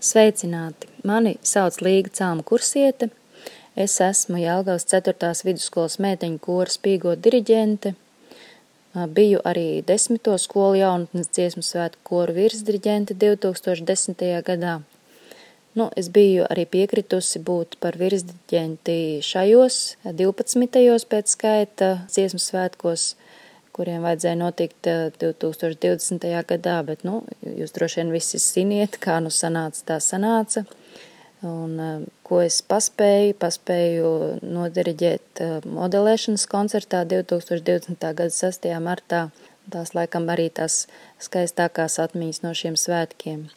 Sveicināti! Mani sauc Līga Cēlma Kursiete. Es esmu Jelgavas 4. vidusskolas meiteņu kora spīgo diriģente. Biju arī 10. skolu jaunatnes dziesmu svētku koru virsdiriģente 2010. gadā. Nu, es biju arī piekritusi būt par virsdiriģenti šajos 12. pēc skaita dziesmu svētkos kuriem vajadzēja notikt 2020. Eh, gadā, bet, nu, jūs droši vien visi ziniet, kā nu sanāca, tā sanāca. Un, eh, ko es paspēju, paspēju nodiriģēt eh, modelēšanas koncertā 2020. gada 6. martā. Tās laikam arī tās skaistākās atmiņas no šiem svētkiem.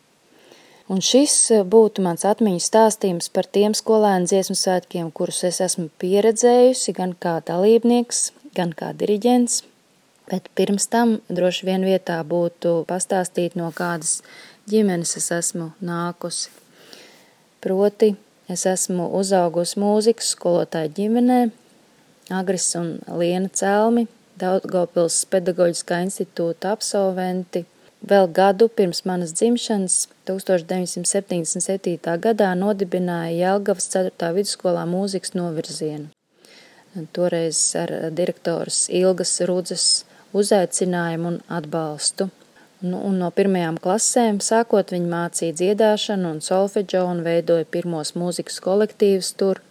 Un šis būtu mans atmiņu stāstījums par tiem skolēnu dziesmu svētkiem, kurus es esmu pieredzējusi gan kā dalībnieks, gan kā diriģents. Bet pirms tam droši vien vietā būtu pastāstīt, no kādas ģimenes es esmu nākusi. Proti, es esmu uzaugusi mūzikas skolotāju ģimenē, Agris un Liena Celmi, Daugavpils pedagoģiskā institūta absolventi. Vēl gadu pirms manas dzimšanas, 1977. gadā, nodibināja Jelgavas 4. vidusskolā mūzikas novirzienu. Toreiz ar direktoras Ilgas Rudzes uzaicinājumu un atbalstu. Nu, un no pirmajām klasēm sākot viņi mācīja dziedāšanu un solfeģo un veidoja pirmos mūzikas kolektīvus tur,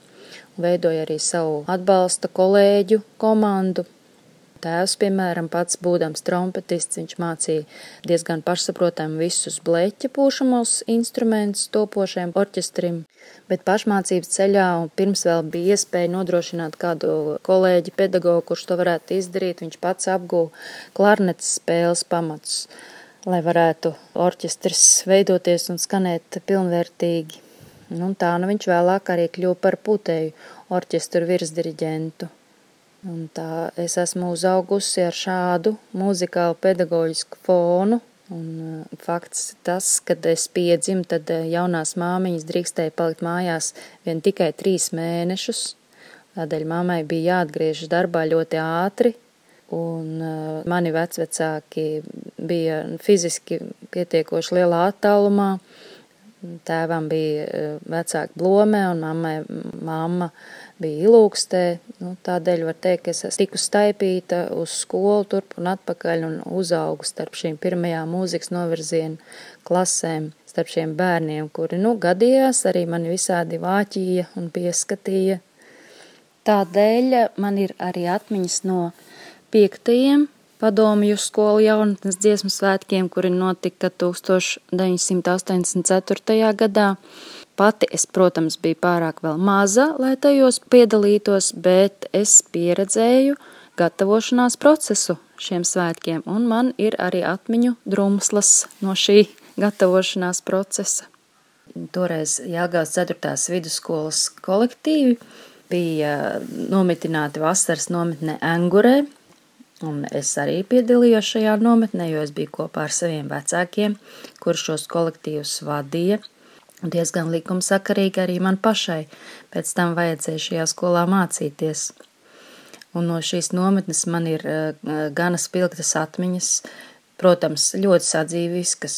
veidoja arī savu atbalsta kolēģu komandu, Tēvs, piemēram, pats būdams trompetists, viņš mācīja diezgan pašsaprotam visus bleķa pūšamos instrumentus topošiem orķestrim, bet pašmācības ceļā un pirms vēl bija iespēja nodrošināt kādu kolēģi pedagogu, kurš to varētu izdarīt, viņš pats apgūva klarnetes spēles pamatus, lai varētu orķestris veidoties un skanēt pilnvērtīgi. Nu, un tā nu viņš vēlāk arī kļuva par putēju orķestru virsdiriģentu. Un tā es esmu uzaugusi ar šādu muzikālu pedagoģisku fonu. Un uh, fakts tas, kad es piedzimu, tad uh, jaunās māmiņas drīkstēja palikt mājās vien tikai trīs mēnešus. Tādēļ mammai bija jāatgriežas darbā ļoti ātri, un uh, mani vecvecāki bija fiziski pietiekoši lielā attālumā. Tēvam bija vecāki blomē, un mammai mamma bija ilūkstē. Nu, tādēļ var teikt, ka es tiku staipīta uz skolu turp un atpakaļ un uzaugu starp šīm pirmajām mūzikas novirzienu klasēm, starp šiem bērniem, kuri, nu, gadījās arī mani visādi vāķīja un pieskatīja. Tādēļ man ir arī atmiņas no piektajiem padomju skolu jaunatnes dziesmu svētkiem, kuri notika 1984. gadā. Pati es, protams, biju pārāk vēl maza, lai tajos piedalītos, bet es pieredzēju gatavošanās procesu šiem svētkiem, un man ir arī atmiņu drumslas no šī gatavošanās procesa. Toreiz Jāgās 4. vidusskolas kolektīvi bija nomitināti vasaras nometnē Engurē, un es arī piedalījos šajā nometnē, jo es biju kopā ar saviem vecākiem, kurš šos kolektīvus vadīja – diezgan likumsakarīgi arī man pašai. Pēc tam vajadzēja šajā skolā mācīties. Un no šīs nometnes man ir uh, gana spilgtas atmiņas, protams, ļoti sadzīviskas,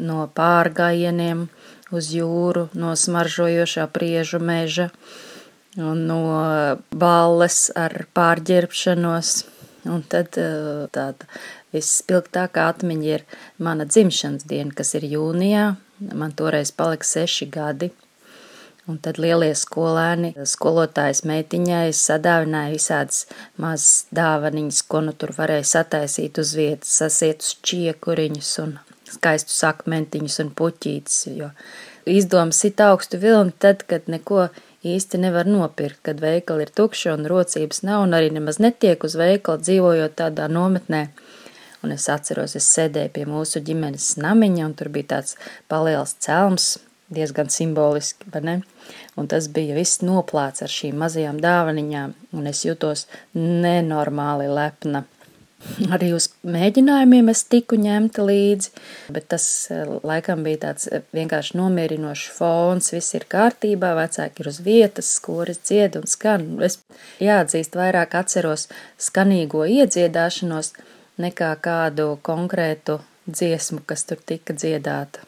no pārgājieniem uz jūru, no smaržojošā priežu meža, no balles ar pārģērbšanos. Un tad uh, tāda visspilgtākā atmiņa ir mana dzimšanas diena, kas ir jūnijā, Man toreiz palika seši gadi. Un tad lielie skolēni, skolotājas meitiņai sadāvināja visādas mazas dāvaniņas, ko nu tur varēja sataisīt uz vietas, sasietus čiekuriņus un skaistus akmentiņus un puķītes, jo izdomas sit augstu vilni tad, kad neko īsti nevar nopirkt, kad veikali ir tukši un rocības nav un arī nemaz netiek uz veikalu dzīvojot tādā nometnē. Un es atceros, es sēdēju pie mūsu ģimenes namiņa, un tur bija tāds paliels celms, diezgan simboliski, vai ne? Un tas bija viss noplāts ar šīm mazajām dāvaniņām, un es jutos nenormāli lepna. Arī uz mēģinājumiem es tiku ņemta līdzi, bet tas eh, laikam bija tāds eh, vienkārši nomierinošs fons, viss ir kārtībā, vecāki ir uz vietas, skoris dzied un skan. Es jāatzīst, vairāk atceros skanīgo iedziedāšanos, nekā kādu konkrētu dziesmu, kas tur tika dziedāta.